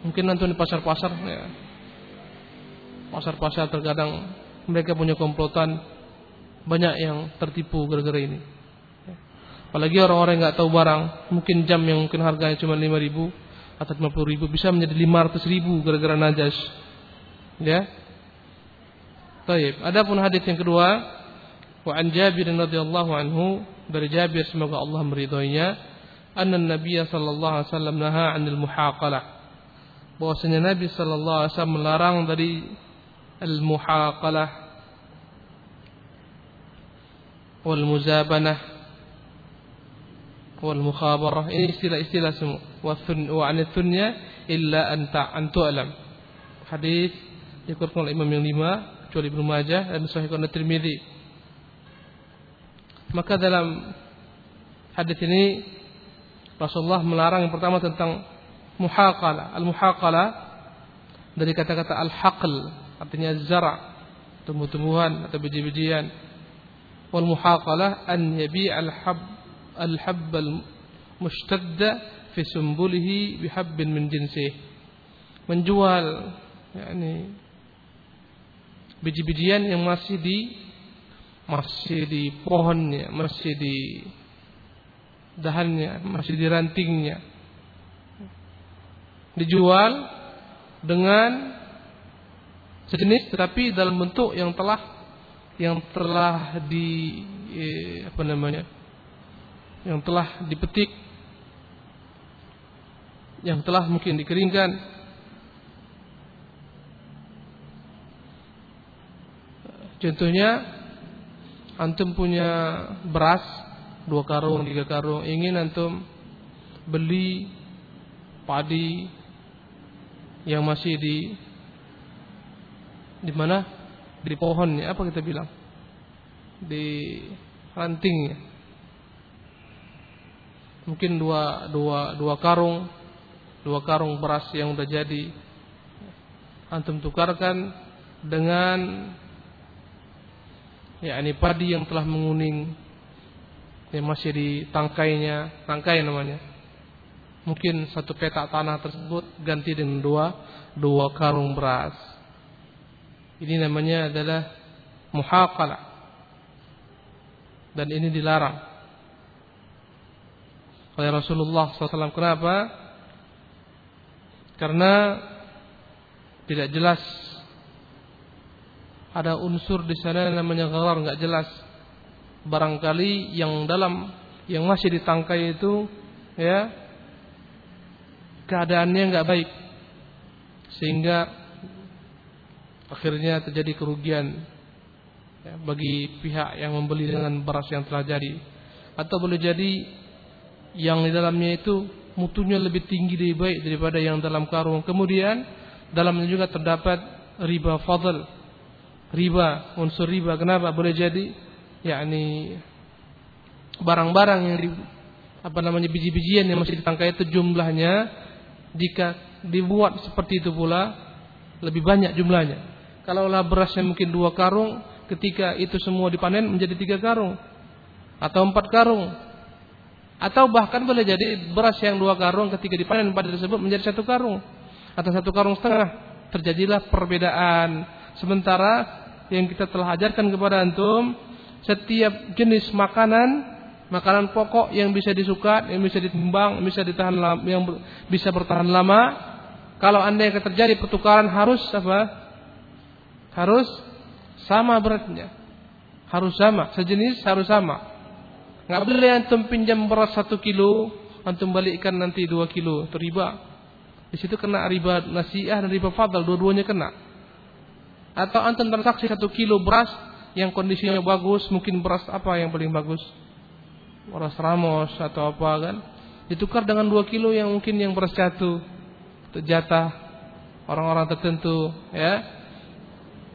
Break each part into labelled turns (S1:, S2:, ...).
S1: Mungkin nanti di pasar-pasar ya. Pasar-pasar terkadang mereka punya komplotan banyak yang tertipu gara-gara ini. Apalagi orang-orang yang nggak tahu barang, mungkin jam yang mungkin harganya cuma 5 ribu atau 50 ribu bisa menjadi 500 ribu gara-gara najas. Ya. Taib. Adapun hadis yang kedua, wa an Jabir radhiyallahu anhu dari Jabir semoga Allah meridhoinya, anna Nabi sallallahu alaihi wasallam naha 'anil muhaqalah bahwasanya Nabi sallallahu alaihi wasallam melarang dari al-muhaqalah wal muzabanah wal mukhabarah ini istilah-istilah semua. Wa wa an illa anta an tu'lam. Hadis dikeluarkan oleh Imam yang lima kecuali Ibnu Majah dan Sahih At-Tirmidzi maka dalam hadis ini Rasulullah melarang yang pertama tentang muhaqala. Al-muhaqala dari kata-kata al-haql artinya zara, tumbuh-tumbuhan atau biji-bijian. Wal muhaqala an yabi al-hab al-habb al-mushtadda fi sumbulihi bihabbin min jinsih. Menjual yakni biji-bijian yang masih di masih di pohonnya, masih di dahannya, masih di rantingnya dijual dengan sejenis tetapi dalam bentuk yang telah yang telah di eh, apa namanya yang telah dipetik yang telah mungkin dikeringkan. Contohnya antum punya beras dua karung tiga karung ingin antum beli padi yang masih di di mana? Di pohonnya apa kita bilang? Di rantingnya mungkin dua dua dua karung dua karung beras yang udah jadi. Antum tukarkan dengan ya ini padi yang telah menguning yang masih di tangkainya tangkai namanya mungkin satu petak tanah tersebut ganti dengan dua dua karung beras. Ini namanya adalah muhaqalah. Dan ini dilarang oleh Rasulullah SAW. Kenapa? Karena tidak jelas ada unsur di sana namanya gharar nggak jelas. Barangkali yang dalam yang masih ditangkai itu ya keadaannya nggak baik. Sehingga akhirnya terjadi kerugian ya, bagi pihak yang membeli dengan beras yang telah jadi. Atau boleh jadi yang di dalamnya itu mutunya lebih tinggi lebih baik daripada yang dalam karung. Kemudian dalamnya juga terdapat riba fadl riba unsur riba. Kenapa? Boleh jadi yakni barang-barang yang apa namanya biji-bijian yang masih ditangkai itu jumlahnya jika dibuat seperti itu pula lebih banyak jumlahnya. Kalaulah berasnya mungkin dua karung, ketika itu semua dipanen menjadi tiga karung atau empat karung, atau bahkan boleh jadi beras yang dua karung ketika dipanen pada tersebut menjadi satu karung atau satu karung setengah. Terjadilah perbedaan. Sementara yang kita telah ajarkan kepada antum, setiap jenis makanan makanan pokok yang bisa disukat, yang bisa ditimbang, yang bisa ditahan lama, yang bisa bertahan lama. Kalau anda yang terjadi pertukaran harus apa? Harus sama beratnya. Harus sama, sejenis harus sama. Nggak boleh antum pinjam beras satu kilo, antum balikkan nanti dua kilo, itu riba. Di situ kena riba nasiah dan riba fadal, dua-duanya kena. Atau antum transaksi satu kilo beras yang kondisinya bagus, mungkin beras apa yang paling bagus? Beras ramos atau apa kan. Ditukar dengan dua kilo yang mungkin yang beras jatuh. Untuk jatah orang-orang tertentu ya.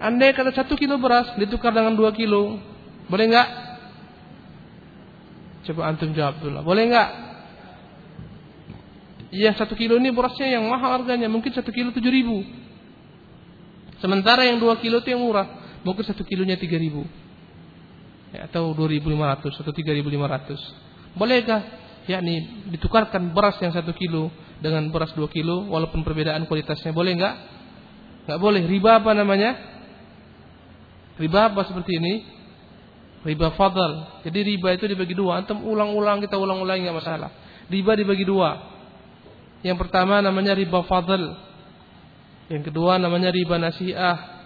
S1: Andai kata satu kilo beras ditukar dengan dua kilo. Boleh nggak? Coba antum jawab dulu boleh nggak? Iya satu kilo ini berasnya yang mahal harganya. Mungkin satu kilo tujuh ribu. Sementara yang dua kilo itu yang murah. Mungkin satu kilonya tiga ribu atau 2500 atau 3500. Bolehkah yakni ditukarkan beras yang satu kilo dengan beras dua kilo walaupun perbedaan kualitasnya boleh nggak? Nggak boleh. Riba apa namanya? Riba apa seperti ini? Riba fadl. Jadi riba itu dibagi dua. Antum ulang-ulang kita ulang-ulang nggak masalah. Riba dibagi dua. Yang pertama namanya riba fadl. Yang kedua namanya riba nasiah.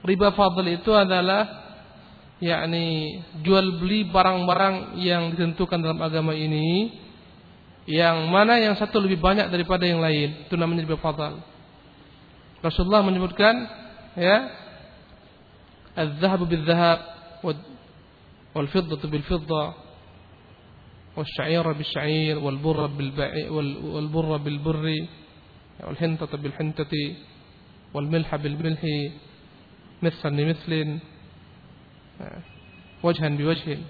S1: Riba fadl itu adalah yakni jual beli barang-barang yang ditentukan dalam agama ini yang mana yang satu lebih banyak daripada yang lain itu namanya riba fadl Rasulullah menyebutkan ya al-dhahabu bil-dhahab wal-fiddatu bil-fiddah والشعير بالشعير والبر بالبعير والبر بالبر والحنطة بالحنطة والملح بالملح مثلا لمثل Wajhan biwajhin.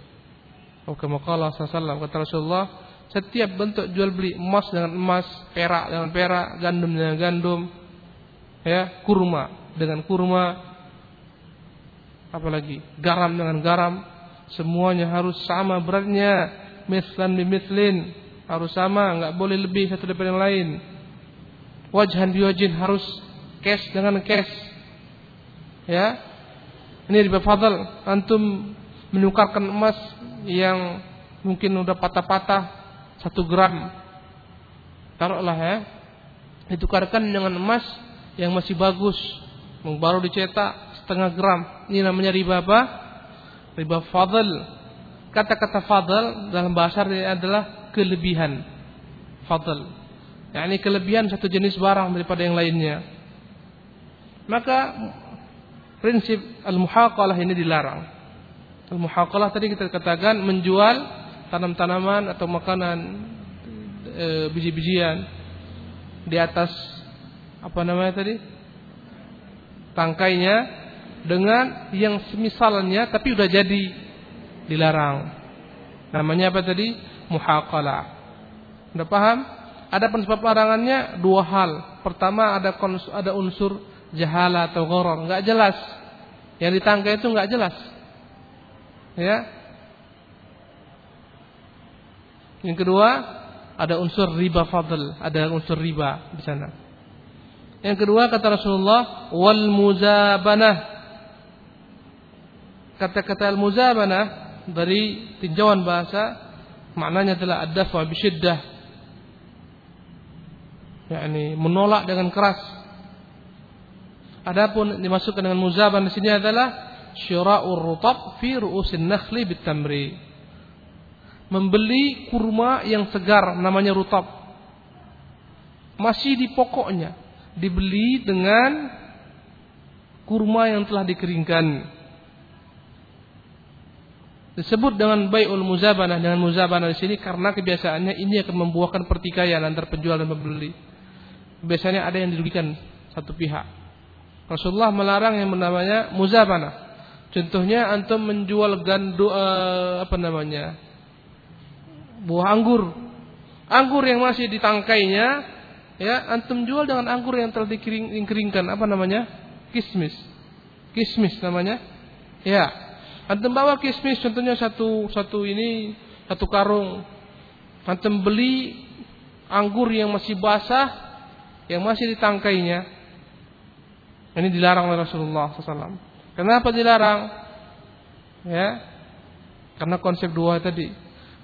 S1: Oh kama qala sallallahu kata Rasulullah, setiap bentuk jual beli emas dengan emas, perak dengan perak, gandum dengan gandum, ya, kurma dengan kurma, apalagi garam dengan garam, semuanya harus sama beratnya, mislan bimislin, harus sama, nggak boleh lebih satu daripada yang lain. Wajhan biwajhin harus cash dengan cash. Ya, ini riba fadl. Antum menukarkan emas yang mungkin udah patah-patah satu gram. Taruhlah ya. Ditukarkan dengan emas yang masih bagus. Baru dicetak setengah gram. Ini namanya riba apa? Riba fadl. Kata-kata fadl dalam bahasa ini adalah kelebihan. Fadl. Ya, ini kelebihan satu jenis barang daripada yang lainnya. Maka prinsip al-muhaqalah ini dilarang. Al-muhaqalah tadi kita katakan menjual tanam-tanaman atau makanan e, biji-bijian di atas apa namanya tadi? tangkainya dengan yang semisalnya tapi udah jadi dilarang. Namanya apa tadi? Muhaqalah. Sudah paham? Ada sebab larangannya dua hal. Pertama ada ada unsur jahala atau gharar, nggak jelas. Yang ditangkai itu nggak jelas. Ya. Yang kedua, ada unsur riba fadl, ada unsur riba di sana. Yang kedua kata Rasulullah wal muzabanah. Kata-kata al muzabanah dari tinjauan bahasa maknanya adalah ad-dafa bi syiddah. yakni menolak dengan keras Adapun dimasukkan dengan muzaban di sini adalah syira'ur rutab fi ru'usin nakhli bitamri. Membeli kurma yang segar namanya rutab. Masih di pokoknya dibeli dengan kurma yang telah dikeringkan. Disebut dengan bai'ul muzabanah dengan muzabanah di sini karena kebiasaannya ini akan membuahkan pertikaian antar penjual dan pembeli. Biasanya ada yang dirugikan satu pihak. Rasulullah melarang yang namanya muzabana. Contohnya antum menjual gandu uh, apa namanya? buah anggur. Anggur yang masih ditangkainya ya antum jual dengan anggur yang telah dikering, dikeringkan apa namanya? Kismis. Kismis namanya. Ya. Antum bawa kismis contohnya satu satu ini satu karung. Antum beli anggur yang masih basah yang masih ditangkainya ini dilarang oleh Rasulullah SAW. Kenapa dilarang? Ya, karena konsep dua tadi.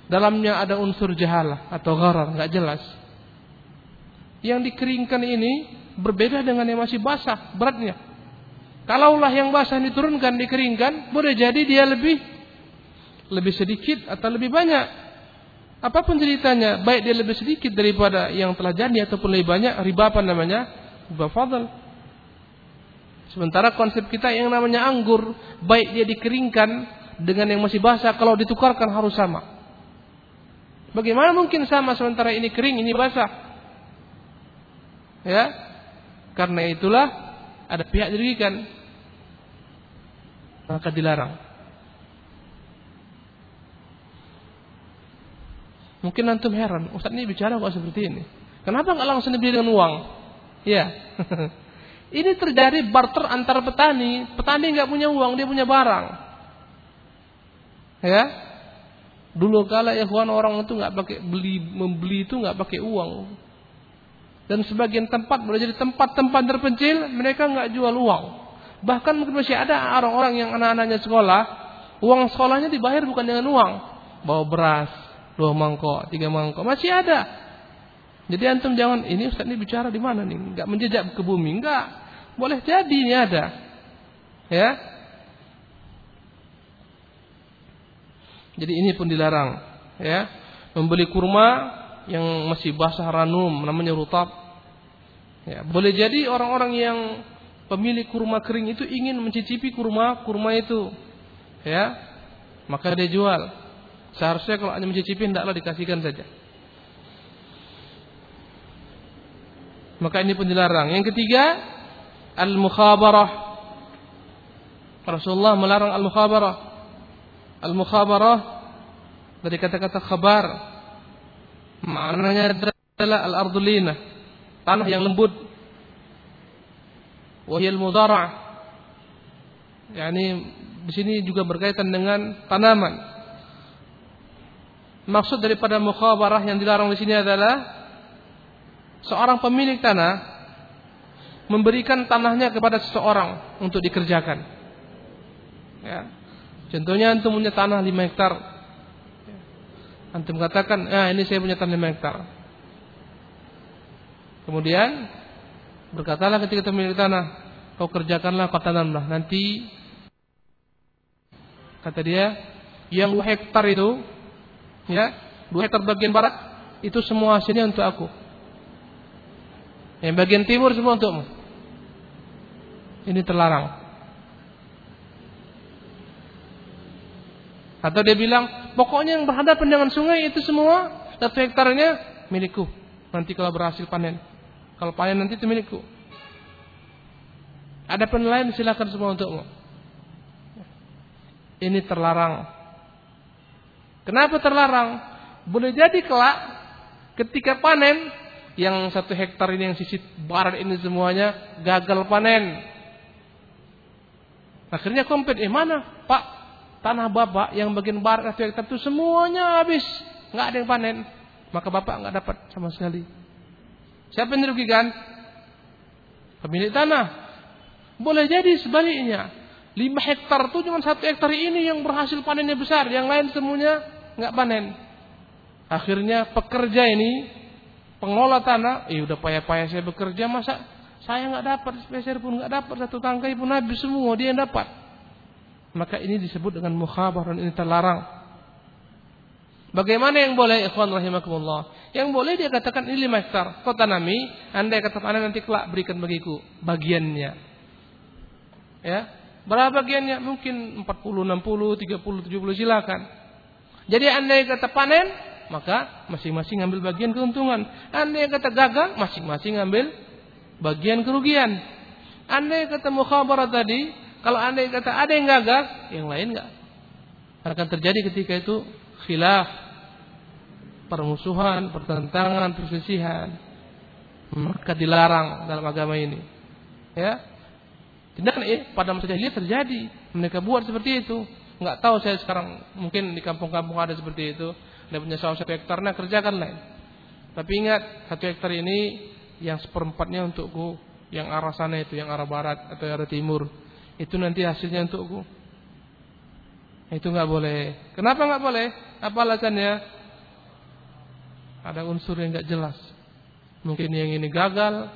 S1: Dalamnya ada unsur jahalah atau gharar, nggak jelas. Yang dikeringkan ini berbeda dengan yang masih basah beratnya. Kalaulah yang basah diturunkan, dikeringkan, boleh jadi dia lebih lebih sedikit atau lebih banyak. Apa pun ceritanya, baik dia lebih sedikit daripada yang telah jadi ataupun lebih banyak, riba apa namanya? Riba fadl. Sementara konsep kita yang namanya anggur, baik dia dikeringkan dengan yang masih basah, kalau ditukarkan harus sama. Bagaimana mungkin sama sementara ini kering, ini basah? Ya, karena itulah ada pihak dirugikan, maka dilarang. Mungkin antum heran, Ustaz ini bicara kok seperti ini. Kenapa nggak langsung dibeli dengan uang? Ya. Ini terjadi barter antar petani. Petani nggak punya uang, dia punya barang. Ya. Dulu kala ikhwan orang itu nggak pakai beli membeli itu nggak pakai uang. Dan sebagian tempat boleh jadi tempat-tempat terpencil mereka nggak jual uang. Bahkan mungkin masih ada orang-orang yang anak-anaknya sekolah, uang sekolahnya dibayar bukan dengan uang, bawa beras, dua mangkok, tiga mangkok, masih ada. Jadi antum jangan ini Ustaz ini bicara di mana nih? Enggak menjejak ke bumi, enggak. Boleh jadi ini ada. Ya, Jadi ini pun dilarang, ya. Membeli kurma yang masih basah ranum namanya rutab. Ya, boleh jadi orang-orang yang pemilik kurma kering itu ingin mencicipi kurma kurma itu. Ya. Maka dia jual. Seharusnya kalau hanya mencicipi hendaklah dikasihkan saja. Maka ini pun dilarang. Yang ketiga, al-mukhabarah. Rasulullah melarang al-mukhabarah. Al-mukhabarah dari kata-kata khabar maknanya adalah al-ardulina tanah yang lembut wahiyal mudara' yakni di sini juga berkaitan dengan tanaman maksud daripada mukhabarah yang dilarang di sini adalah seorang pemilik tanah memberikan tanahnya kepada seseorang untuk dikerjakan ya Contohnya antum punya tanah 5 hektar. Antum katakan, "Ah, ini saya punya tanah 5 hektar." Kemudian berkatalah ketika pemilik tanah, "Kau kerjakanlah, kau tanamlah. Nanti kata dia, yang 2 hektar itu ya, 2 hektar bagian barat itu semua hasilnya untuk aku. Yang bagian timur semua untukmu." Ini terlarang. Atau dia bilang, pokoknya yang berhadapan dengan sungai itu semua satu hektarnya milikku. Nanti kalau berhasil panen. Kalau panen nanti itu milikku. Ada penilaian silakan semua untukmu. Ini terlarang. Kenapa terlarang? Boleh jadi kelak ketika panen yang satu hektar ini yang sisi barat ini semuanya gagal panen. Akhirnya kompet, eh mana Pak tanah bapak yang bagian barat atau hektar itu semuanya habis, nggak ada yang panen, maka bapak nggak dapat sama sekali. Siapa yang dirugikan? Pemilik tanah. Boleh jadi sebaliknya. lima hektar itu cuma satu hektar ini yang berhasil panennya besar, yang lain semuanya nggak panen. Akhirnya pekerja ini pengolah tanah, eh udah payah-payah saya bekerja masa saya nggak dapat spesial pun nggak dapat satu tangkai pun habis semua dia yang dapat maka ini disebut dengan mukhabarah ini terlarang. Bagaimana yang boleh ikhwan rahimakumullah? Yang boleh dia katakan ini lima hektar, kau tanami, anda kata panen nanti kelak berikan bagiku bagiannya. Ya, berapa bagiannya? Mungkin 40, 60, 30, 70 silakan. Jadi anda kata panen, maka masing-masing ambil bagian keuntungan. Anda yang kata gagal, masing-masing ambil bagian kerugian. Anda yang kata mukhabarah tadi, kalau anda kata ada yang gagal, yang lain enggak. Akan terjadi ketika itu khilaf, permusuhan, pertentangan, perselisihan. Maka dilarang dalam agama ini. Ya. Tindakan ini pada masa jahiliyah terjadi. Mereka buat seperti itu. Enggak tahu saya sekarang mungkin di kampung-kampung ada seperti itu. Dia punya sawah satu hektar, nah kerjakan lain. Tapi ingat satu hektar ini yang seperempatnya untukku, yang arah sana itu, yang arah barat atau arah timur itu nanti hasilnya untukku. Itu nggak boleh. Kenapa nggak boleh? Apa alasannya? Ada unsur yang nggak jelas. Mungkin yang ini gagal,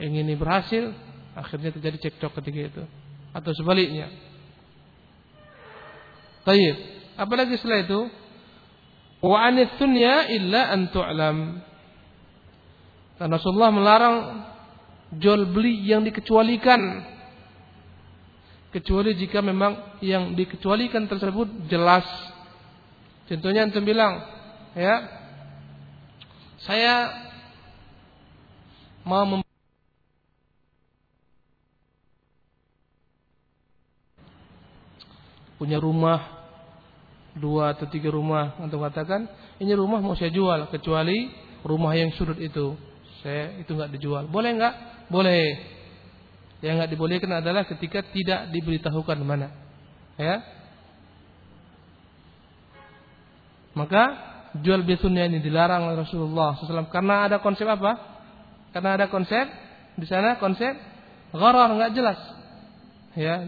S1: yang ini berhasil, akhirnya terjadi cekcok ketika itu. Atau sebaliknya. Tayyib. Apalagi setelah itu? Wa anit dunya illa an tu'lam. Dan Rasulullah melarang jual beli yang dikecualikan kecuali jika memang yang dikecualikan tersebut jelas. Contohnya antum bilang, ya, saya mau mem punya rumah dua atau tiga rumah untuk katakan ini rumah mau saya jual kecuali rumah yang sudut itu saya itu nggak dijual boleh nggak boleh yang nggak dibolehkan adalah ketika tidak diberitahukan mana. Ya. Maka jual beli ini dilarang oleh Rasulullah SAW karena ada konsep apa? Karena ada konsep di sana konsep gharar nggak jelas. Ya.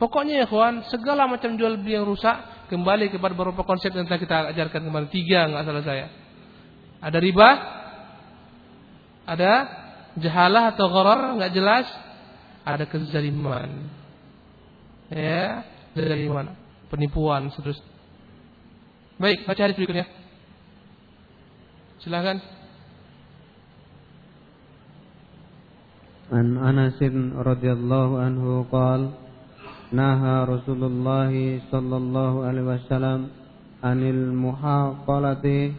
S1: Pokoknya ya kawan, segala macam jual beli yang rusak kembali kepada beberapa konsep yang telah kita ajarkan kemarin tiga nggak salah saya. Ada riba, ada jahalah atau gharar nggak jelas, ada kezaliman. Ya, kezaliman, penipuan seterusnya. Baik, baca hadis berikutnya. Silakan.
S2: An Anas radhiyallahu anhu qala naha Rasulullah sallallahu alaihi wasallam anil muhaqalati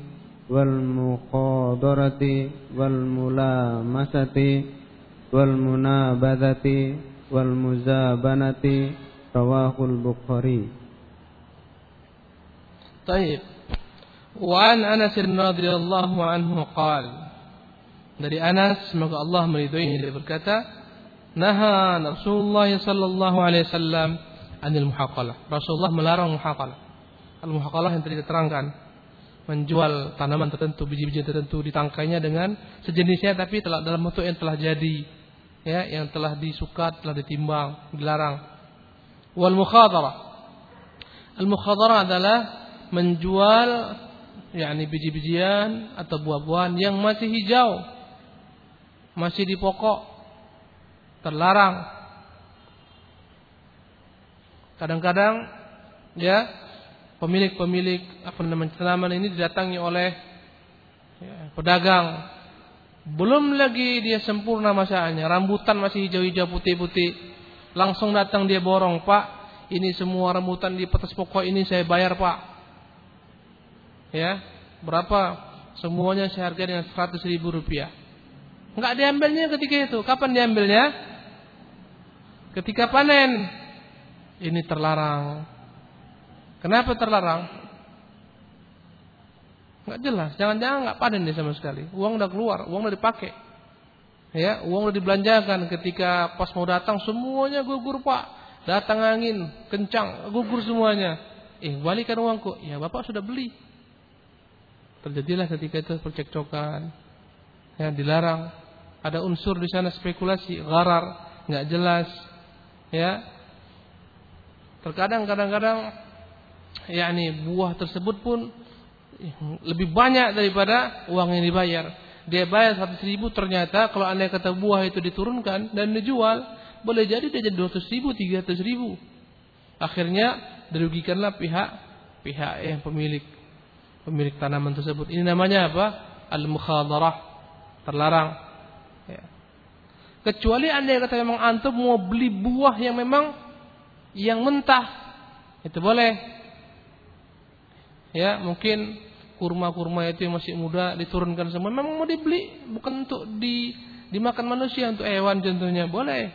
S2: wal muqadarati wal mulamasati wal munabadati wal muzabanati rawahul Bukhari
S1: طيب وعن أنس رضي الله عنه قال dari Anas semoga Allah meridhoinya dia berkata Naha Rasulullah sallallahu alaihi wasallam anil muhaqalah. Rasulullah melarang muhaqalah. Al muhaqalah yang tadi diterangkan menjual tanaman tertentu, biji-biji tertentu ditangkainya dengan sejenisnya tapi telah dalam bentuk yang telah jadi ya, yang telah disukat, telah ditimbang, dilarang. Wal mukhadarah. Al mukhadarah adalah menjual yakni biji-bijian atau buah-buahan yang masih hijau, masih di pokok, terlarang. Kadang-kadang ya pemilik-pemilik apa namanya tanaman ini didatangi oleh ya, pedagang. Belum lagi dia sempurna masanya, rambutan masih hijau-hijau putih-putih. Langsung datang dia borong, Pak. Ini semua rambutan di petas pokok ini saya bayar, Pak. Ya, berapa? Semuanya saya hargai dengan 100 ribu rupiah. Enggak diambilnya ketika itu. Kapan diambilnya? Ketika panen. Ini terlarang. Kenapa terlarang? Enggak jelas. Jangan-jangan enggak panen dia sama sekali. Uang udah keluar, uang udah dipakai. Ya, uang udah dibelanjakan ketika pas mau datang semuanya gugur, Pak. Datang angin kencang, gugur semuanya. Eh, balikan uangku. Ya, Bapak sudah beli. Terjadilah ketika itu percekcokan. Ya, dilarang ada unsur di sana spekulasi, gharar, nggak jelas, ya. Terkadang kadang-kadang yakni buah tersebut pun lebih banyak daripada uang yang dibayar. Dia bayar satu ribu ternyata kalau anda kata buah itu diturunkan dan dijual boleh jadi dia jadi dua ribu, tiga ribu. Akhirnya dirugikanlah pihak pihak yang pemilik pemilik tanaman tersebut. Ini namanya apa? Al-mukhadarah. Terlarang. Kecuali anda yang kata memang antum mau beli buah yang memang yang mentah. Itu boleh. Ya, mungkin kurma-kurma itu yang masih muda diturunkan semua. Memang mau dibeli, bukan untuk di dimakan manusia untuk hewan contohnya. Boleh.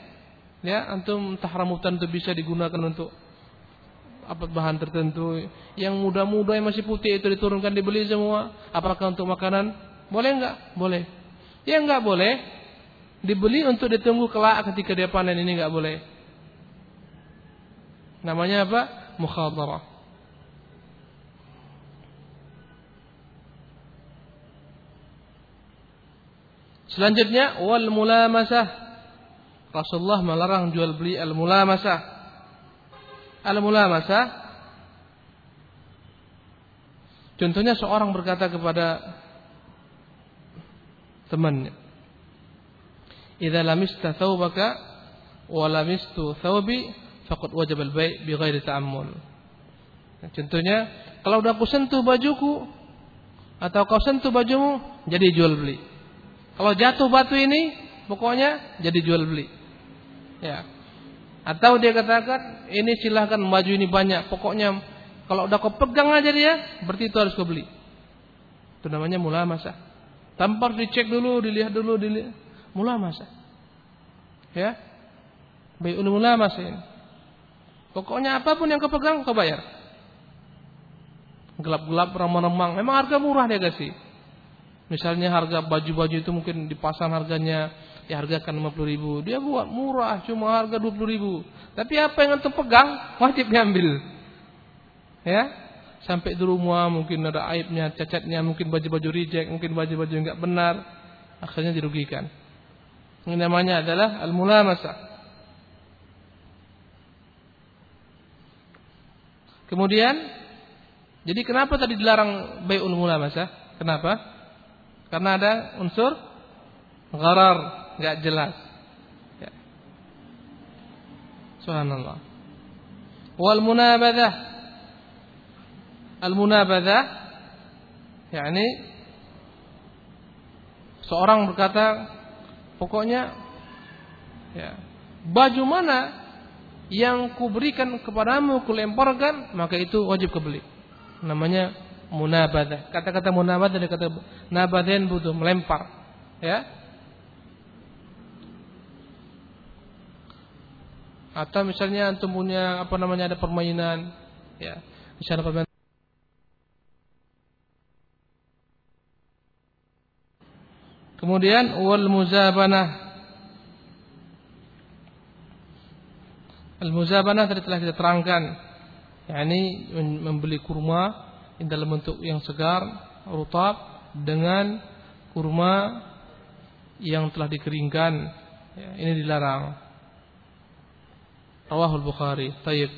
S1: Ya, antum entah rambutan itu bisa digunakan untuk apa bahan tertentu. Yang muda-muda yang masih putih itu diturunkan dibeli semua. Apakah untuk makanan? Boleh enggak? Boleh. Ya enggak boleh dibeli untuk ditunggu kelak ketika dia panen ini nggak boleh. Namanya apa? Mukhadarah. Selanjutnya wal mulamasah. Rasulullah melarang jual beli al mulamasah. Al mulamasah Contohnya seorang berkata kepada temannya, idza lamista thawbaka wa lamistu thawbi faqad wajib al-bai' bi ghairi ta'ammul. Nah, contohnya, kalau udah aku sentuh bajuku atau kau sentuh bajumu, jadi jual beli. Kalau jatuh batu ini, pokoknya jadi jual beli. Ya. Atau dia katakan, ini silahkan baju ini banyak, pokoknya kalau udah kau pegang aja dia, berarti itu harus kau beli. Itu namanya mula masa. Tanpa dicek dulu, dilihat dulu, dilihat. Mulamasah. Ya. Bai'ul mulamasah ini. Pokoknya apa pun yang kau pegang kau bayar. Gelap-gelap remang-remang. Memang harga murah dia kasih. Misalnya harga baju-baju itu mungkin di pasar harganya ya hargakan 50 ribu. Dia buat murah cuma harga 20 ribu. Tapi apa yang antum pegang wajib diambil. Ya. sampai di rumah mungkin ada aibnya, cacatnya, mungkin baju-baju reject, mungkin baju-baju enggak benar, akhirnya dirugikan. Ini namanya adalah al-mulamasa. Kemudian, jadi kenapa tadi dilarang bai'ul mulamasa? Kenapa? Karena ada unsur gharar, enggak jelas. Ya. Subhanallah. Wal munabadah al-munabadzah yakni seorang berkata pokoknya ya baju mana yang kuberikan kepadamu kulemparkan maka itu wajib kebeli. Namanya munabadzah kata-kata munabadzah dari kata nabadhen butuh melempar ya. Atau misalnya antum punya apa namanya ada permainan ya. Misalnya permainan Kemudian wal muzabanah. Al muzabanah tadi telah kita terangkan, yakni membeli kurma dalam bentuk yang segar, rutab dengan kurma yang telah dikeringkan. Ya, ini dilarang. Rawahul Bukhari. Tayyib.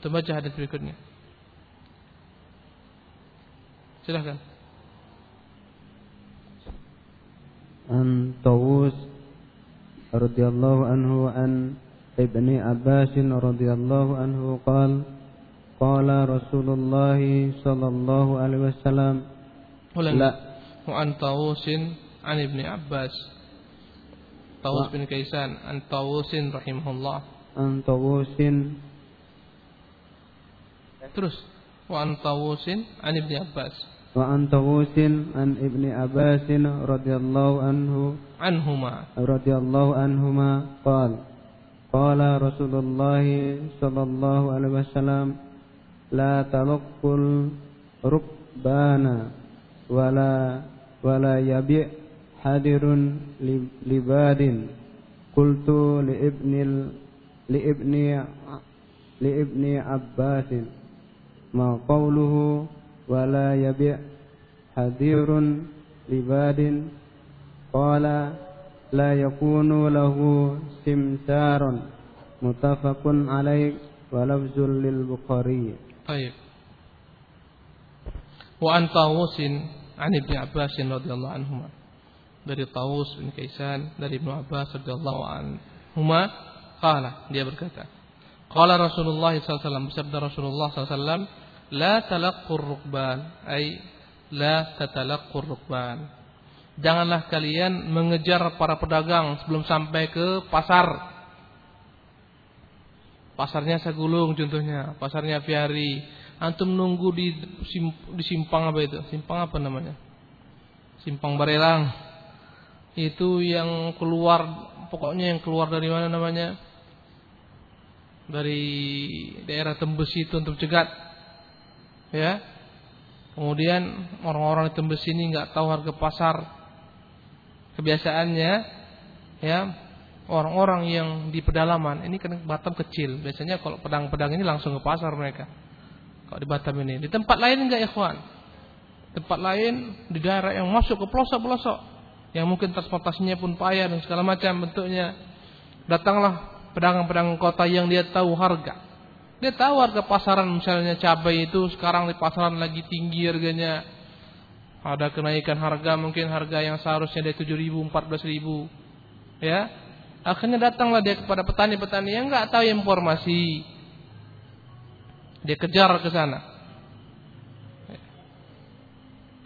S1: Kita baca hadis berikutnya. Silahkan.
S2: an Tawus radhiyallahu anhu an Ibni Abbas radhiyallahu anhu qala qala Rasulullah sallallahu alaihi wasallam
S1: la wa an Tawus an Ibni Abbas. Tawus bin Kaisan an Tawus rahimahullah.
S2: An Tawus
S1: terus wa an Tawus an Ibni Abbas.
S2: وعن طاووس عن ابن عباس رضي الله عنه
S1: عنهما
S2: رضي الله عنهما قال قال رسول الله صلى الله عليه وسلم لا تلقوا الركبان ولا ولا يبيع حدر لباد قلت لابن لابن لابن عباس ما قوله ولا يبيع حذير لباد قال لا يكون له سمسار متفق عليه ولفظ للبخاري
S1: طيب وعن طاووس عن ابن عباس رضي الله عنهما dari Tawus bin Kaisan dari Ibnu Abbas radhiyallahu anhuma qala dia berkata qala Rasulullah sallallahu alaihi wasallam bersabda Rasulullah sallallahu alaihi wasallam La talaqqur rukban ay la tatalaqqur rukban. Janganlah kalian mengejar para pedagang sebelum sampai ke pasar. Pasarnya Sagulung contohnya, pasarnya Fiari. Antum nunggu di di simpang apa itu? Simpang apa namanya? Simpang Barelang. Itu yang keluar pokoknya yang keluar dari mana namanya? Dari daerah Tembus itu untuk cegat ya. Kemudian orang-orang di tembus ini nggak tahu harga pasar kebiasaannya ya. Orang-orang yang di pedalaman ini kan Batam kecil. Biasanya kalau pedang-pedang ini langsung ke pasar mereka. Kalau di Batam ini. Di tempat lain enggak ya kawan tempat lain di daerah yang masuk ke pelosok-pelosok. Yang mungkin transportasinya pun payah dan segala macam bentuknya. Datanglah pedagang-pedagang kota yang dia tahu harga dia tahu harga pasaran misalnya cabai itu sekarang di pasaran lagi tinggi harganya. Ada kenaikan harga mungkin harga yang seharusnya dari 7 ribu, 14 ribu. Ya. Akhirnya datanglah dia kepada petani-petani yang nggak tahu informasi. Dia kejar ke sana.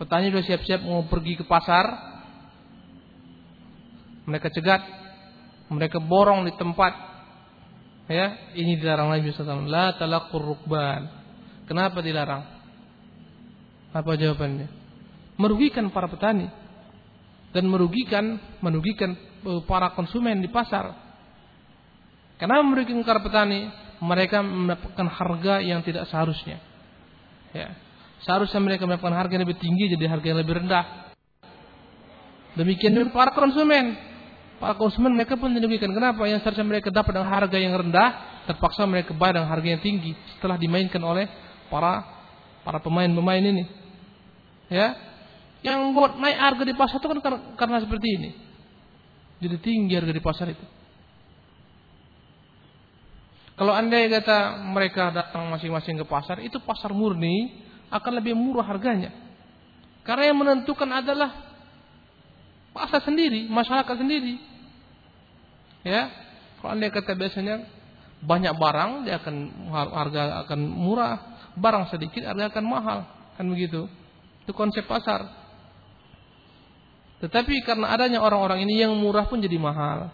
S1: Petani sudah siap-siap mau pergi ke pasar. Mereka cegat. Mereka borong di tempat Ya, ini dilarang Nabi SAW. La talakur rukban. Kenapa dilarang? Apa jawabannya? Merugikan para petani dan merugikan merugikan e, para konsumen di pasar. Kenapa merugikan para petani? Mereka mendapatkan harga yang tidak seharusnya. Ya. Seharusnya mereka mendapatkan harga yang lebih tinggi jadi harga yang lebih rendah. Demikian dengan para konsumen para konsumen mereka pun dirugikan. Kenapa? Yang seharusnya mereka dapat dengan harga yang rendah, terpaksa mereka bayar dengan harga yang tinggi setelah dimainkan oleh para para pemain-pemain ini. Ya. Yang buat naik harga di pasar itu kan karena, karena seperti ini. Jadi tinggi harga di pasar itu. Kalau anda kata mereka datang masing-masing ke pasar, itu pasar murni akan lebih murah harganya. Karena yang menentukan adalah pasar sendiri, masyarakat sendiri. Ya, kalau anda kata biasanya banyak barang, dia akan harga akan murah, barang sedikit harga akan mahal, kan begitu. Itu konsep pasar. Tetapi karena adanya orang-orang ini yang murah pun jadi mahal.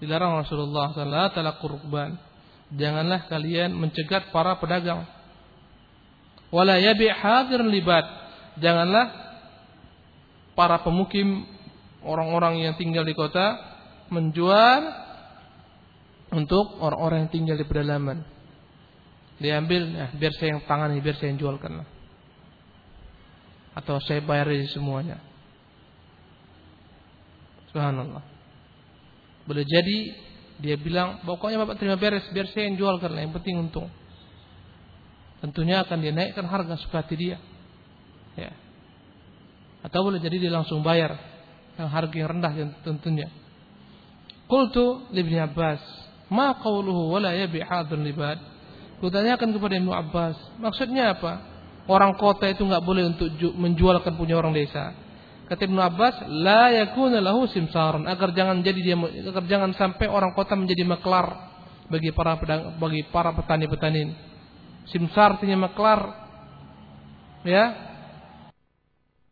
S1: Dilarang Rasulullah sallallahu alaihi kurban. Janganlah kalian mencegat para pedagang. Wala yabi hadir libat. Janganlah para pemukim orang-orang yang tinggal di kota menjual untuk orang-orang yang tinggal di pedalaman. Diambil, nah, biar saya yang tangani, biar saya yang jualkan lah. Atau saya bayar semuanya. Subhanallah. Boleh jadi dia bilang, pokoknya Bapak terima beres, biar saya yang jual karena yang penting untung. Tentunya akan dia naikkan harga suka hati dia. Ya. Atau boleh jadi dia langsung bayar yang harga yang rendah tentunya. Qultu Ibnu Abbas, "Ma qawluhu wala yabi hadhal libad?" Kutanyakan kepada Ibnu Abbas, maksudnya apa? Orang kota itu nggak boleh untuk menjualkan punya orang desa. Kata Ibnu Abbas, la yakuna lahu simsaran agar jangan jadi dia agar jangan sampai orang kota menjadi maklar bagi para pedang, bagi para petani-petani. Simsar artinya maklar. Ya.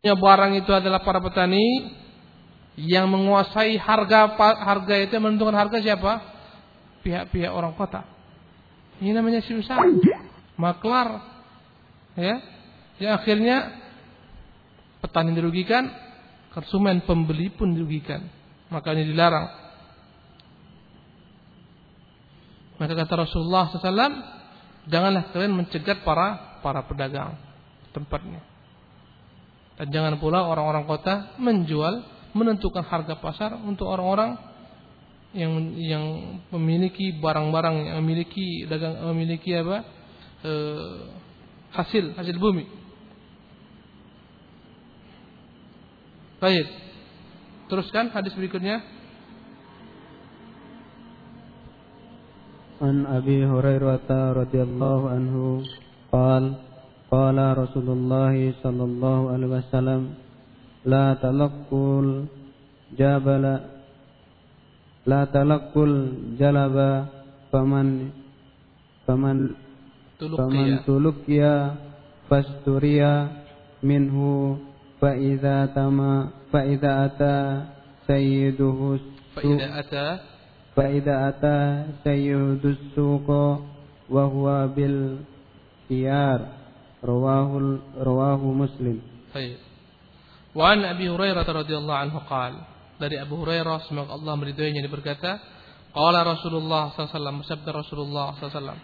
S1: Yang barang itu adalah para petani yang menguasai harga harga itu menentukan harga siapa? Pihak-pihak orang kota. Ini namanya simsar. Maklar. Ya. Yang akhirnya petani dirugikan, konsumen pembeli pun dirugikan. Makanya dilarang. Maka kata Rasulullah SAW, janganlah kalian mencegat para para pedagang tempatnya. Dan jangan pula orang-orang kota menjual, menentukan harga pasar untuk orang-orang yang yang memiliki barang-barang yang memiliki dagang memiliki apa e, hasil hasil bumi Baik. Teruskan hadis berikutnya.
S2: An Abi Hurairah radhiyallahu anhu qala qala Rasulullah sallallahu alaihi wasallam la talaqqul jabala la talaqqul jalaba faman faman faman tulukiya fasturiya minhu فإذا تما فإذا أتى سيده
S1: فإذا أتى
S2: فإذا أتى سيد السوق وهو بالخيار رواه رواه مسلم
S1: طيب Wa an Abi Hurairah radhiyallahu anhu qaal. Dari Abu Hurairah semoga Allah meridhoinya dia berkata, qala Rasulullah sallallahu bersabda Rasulullah sallallahu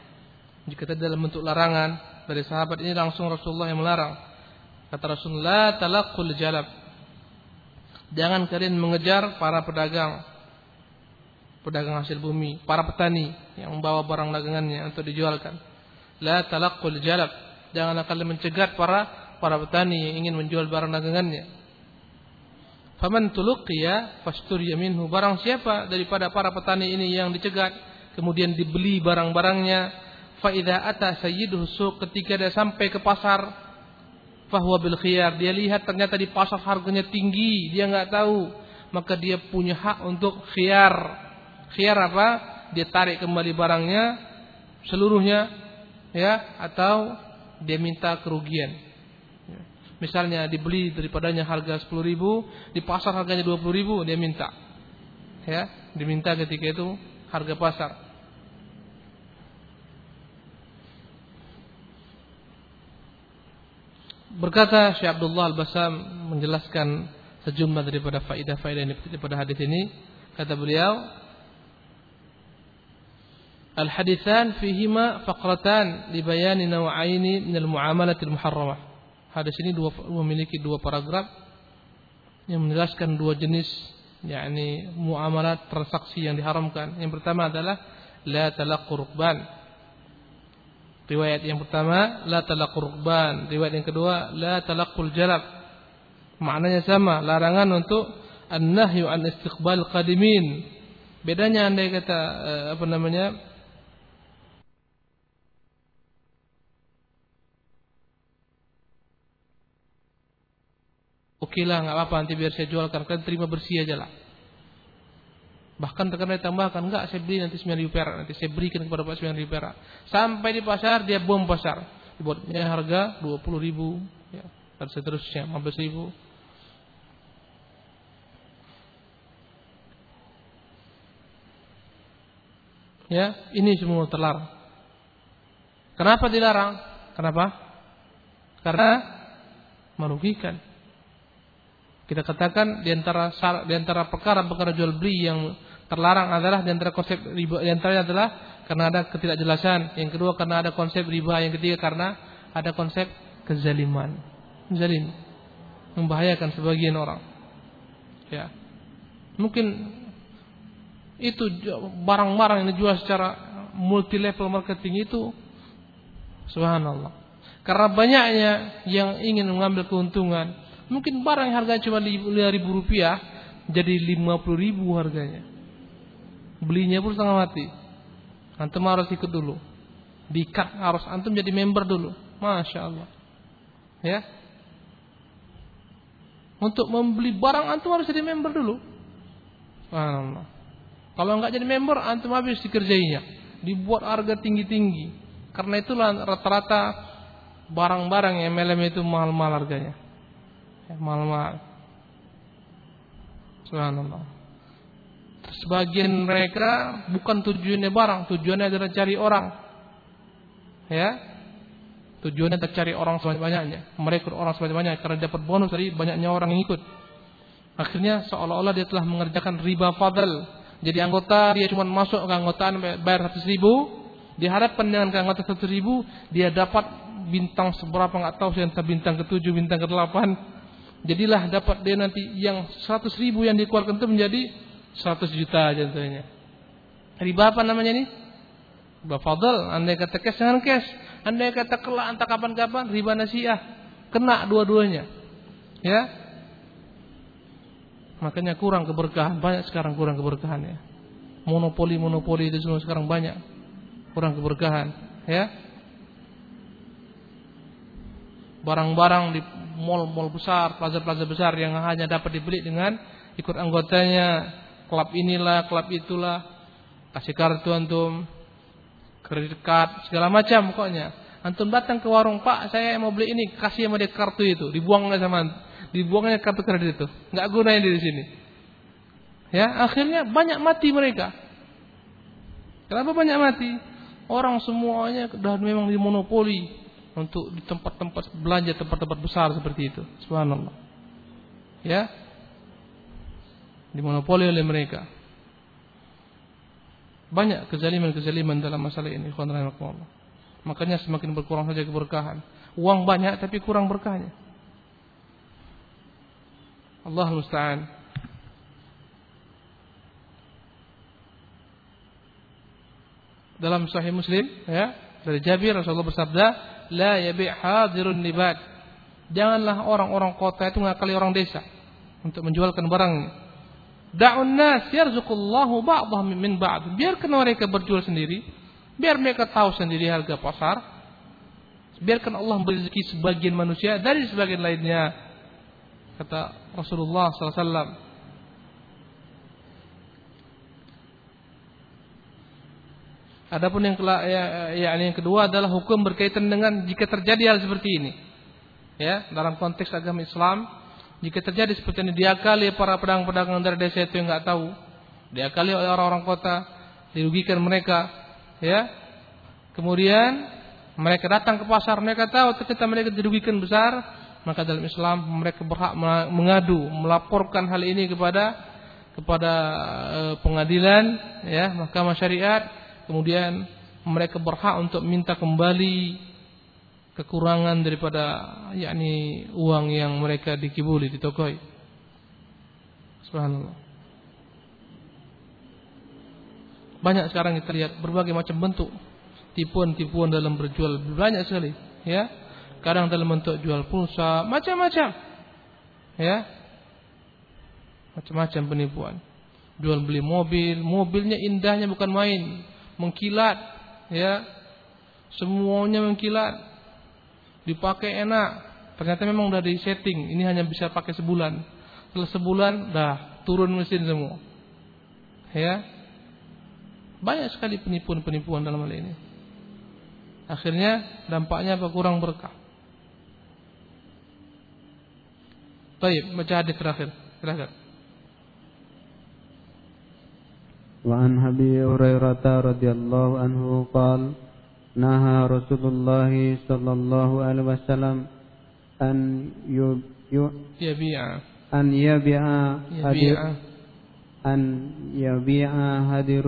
S1: Jika tidak dalam bentuk larangan dari sahabat ini langsung Rasulullah yang melarang. Kata Rasulullah, talakul jalab. Jangan kalian mengejar para pedagang pedagang hasil bumi, para petani yang membawa barang dagangannya untuk dijualkan. La talakul jalab. Janganlah kalian mencegat para para petani yang ingin menjual barang dagangannya. Faman tuluqiya fasturiya minhu. Barang siapa daripada para petani ini yang dicegat kemudian dibeli barang-barangnya fa idza ata sayyiduhu suq ketika dia sampai ke pasar Fahuwa bil khiyar. Dia lihat ternyata di pasar harganya tinggi, dia nggak tahu, maka dia punya hak untuk khiyar. Khiyar apa? Dia tarik kembali barangnya seluruhnya, ya, atau dia minta kerugian. Misalnya dibeli daripadanya harga 10 ribu, di pasar harganya 20 ribu, dia minta. Ya, diminta ketika itu harga pasar. Berkata Syekh Abdullah Al-Basam menjelaskan sejumlah daripada faidah-faidah ini daripada hadis ini. Kata beliau, Al-hadithan fihima faqratan li bayani naw'aini min al-muamalat al-muharramah. Hadis ini dua, memiliki dua paragraf yang menjelaskan dua jenis yakni muamalat transaksi yang diharamkan. Yang pertama adalah la talaqqu rukban. Riwayat yang pertama la talaqur rukban, riwayat yang kedua la talaqul jalab. Maknanya sama, larangan untuk an-nahyu an istiqbal qadimin. Bedanya andai kata eh, apa namanya? Oke lah, nggak apa-apa nanti biar saya jualkan, kalian terima bersih aja lah. Bahkan terkadang ditambahkan, enggak saya beli nanti 9 ribu perak, nanti saya berikan kepada Pak 9 ribu perak. Sampai di pasar dia bom pasar. Dibuatnya harga 20 ribu, ya, dan seterusnya 15 ribu. Ya, ini semua terlarang. Kenapa dilarang? Kenapa? Karena merugikan. Kita katakan di antara di antara perkara-perkara jual beli yang terlarang adalah di antara konsep riba di antaranya adalah karena ada ketidakjelasan, yang kedua karena ada konsep riba, yang ketiga karena ada konsep kezaliman. Zalim membahayakan sebagian orang. Ya. Mungkin itu barang-barang yang dijual secara multi level marketing itu subhanallah. Karena banyaknya yang ingin mengambil keuntungan, mungkin barang yang harganya cuma 5 ribu rupiah jadi 50 ribu harganya. Belinya pun setengah mati. Antum harus ikut dulu. Dikat harus antum jadi member dulu. Masya Allah. Ya. Untuk membeli barang antum harus jadi member dulu. Allah. Kalau enggak jadi member antum habis dikerjainya. Dibuat harga tinggi-tinggi. Karena itulah rata-rata barang-barang MLM itu mahal-mahal harganya. Mahal-mahal. Subhanallah sebagian mereka bukan tujuannya barang, tujuannya adalah cari orang. Ya. Tujuannya cari orang sebanyak-banyaknya, merekrut orang sebanyak-banyaknya karena dapat bonus dari banyaknya orang yang ikut. Akhirnya seolah-olah dia telah mengerjakan riba fadl. Jadi anggota dia cuma masuk ke anggotaan bayar 100 ribu, diharapkan dengan keanggota 100 ribu dia dapat bintang seberapa nggak tahu entah bintang ke-7, bintang ke-8. Jadilah dapat dia nanti yang 100 ribu yang dikeluarkan itu menjadi 100 juta contohnya. Riba apa namanya ini? Riba fadl. Andai kata cash dengan cash. Andai kata kelak entah kapan-kapan riba nasiah. Kena dua-duanya. Ya. Makanya kurang keberkahan. Banyak sekarang kurang keberkahan ya. Monopoli-monopoli itu semua sekarang banyak. Kurang keberkahan. Ya. Barang-barang di mall-mall besar, plaza-plaza besar yang hanya dapat dibeli dengan ikut anggotanya klub inilah, klub itulah, kasih kartu antum, kredit card, segala macam pokoknya. Antum datang ke warung, Pak, saya mau beli ini, kasih sama dia kartu itu, dibuangnya sama dibuangnya kartu kredit itu, nggak gunain di sini. Ya, akhirnya banyak mati mereka. Kenapa banyak mati? Orang semuanya sudah memang dimonopoli untuk di tempat-tempat belanja tempat-tempat besar seperti itu. Subhanallah. Ya, dimonopoli oleh mereka. Banyak kezaliman-kezaliman dalam masalah ini, Makanya semakin berkurang saja keberkahan. Uang banyak tapi kurang berkahnya. Allah musta'an. Dalam Sahih Muslim, ya, dari Jabir Rasulullah bersabda, "La yabi' hadirun nibat." Janganlah orang-orang kota itu ngakali orang desa untuk menjualkan barangnya. Da'un nas yarzuqullahu ba'dahum min ba'd. Biarkan mereka berjual sendiri. Biar mereka tahu sendiri harga pasar. Biarkan Allah memberi rezeki sebagian manusia dari sebagian lainnya. Kata Rasulullah SAW. Adapun yang ya, ya, yang kedua adalah hukum berkaitan dengan jika terjadi hal seperti ini. Ya, dalam konteks agama Islam jika terjadi seperti ini diakali para pedagang-pedagang dari desa itu yang nggak tahu, diakali oleh orang-orang kota, dirugikan mereka, ya. Kemudian mereka datang ke pasar, mereka tahu ternyata mereka dirugikan besar, maka dalam Islam mereka berhak mengadu, melaporkan hal ini kepada kepada e, pengadilan, ya, mahkamah syariat. Kemudian mereka berhak untuk minta kembali kekurangan daripada yakni uang yang mereka dikibuli di toko. Subhanallah. Banyak sekarang kita lihat berbagai macam bentuk tipuan-tipuan dalam berjual banyak sekali, ya. Kadang dalam bentuk jual pulsa, macam-macam. Ya. Macam-macam penipuan. Jual beli mobil, mobilnya indahnya bukan main, mengkilat, ya. Semuanya mengkilat. Dipakai enak. Ternyata memang udah di setting, ini hanya bisa pakai sebulan. Setelah sebulan dah turun mesin semua. Ya. Banyak sekali penipuan-penipuan dalam hal ini. Akhirnya dampaknya apa? Kurang berkah. Baik, baca hadis terakhir. Silakan.
S2: وعن أبي هريرة رضي الله عنه قال نهى رسول الله صلى الله عليه وسلم أن
S1: يبيع.
S2: أن يبيع
S1: يبيع.
S2: أن يبيع هدر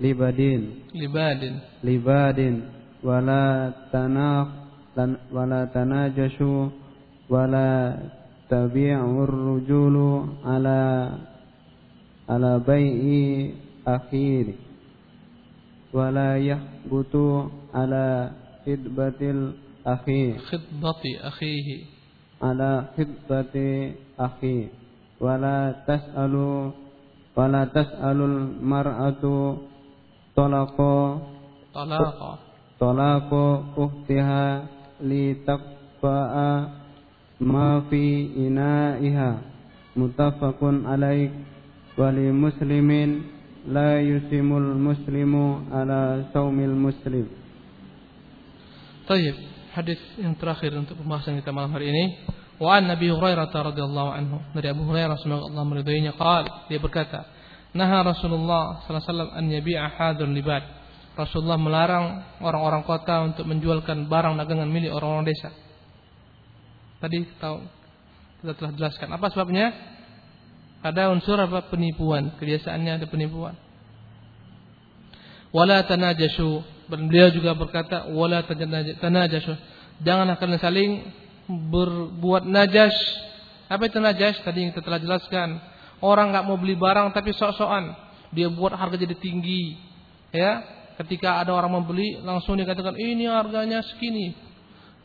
S2: لبدين.
S1: لباد.
S2: لباد. ولا تناق ولا تناجشوا ولا تبيع الرجول على على بيع akhiri wala yahbutu ala khidbatil akhi
S1: khidbati akhihi
S2: ala khidbati akhi wala tas'alu wala tas'alul mar'atu talaqa
S1: talaqa
S2: talaqa uhtiha li taqfa'a ma fi ina'iha mutafakun alaih wali muslimin لا يسم المسلم على صوم المسلم
S1: طيب hadis yang terakhir untuk pembahasan kita malam hari ini wa an Nabi Hurairah radhiyallahu anhu dari Abu Hurairah semoga Allah meridainya qal dia berkata naha Rasulullah sallallahu alaihi wasallam an yabi'a hadun libad Rasulullah melarang orang-orang kota untuk menjualkan barang dagangan milik orang-orang desa tadi tahu kita telah jelaskan apa sebabnya Ada unsur apa penipuan, kebiasaannya ada penipuan. Wala tanajashu. Beliau juga berkata wala tanajashu. Jangan akan saling berbuat najas. Apa itu najas? Tadi yang kita telah jelaskan. Orang nggak mau beli barang tapi sok-sokan. Dia buat harga jadi tinggi. Ya, ketika ada orang membeli langsung dikatakan ini harganya segini.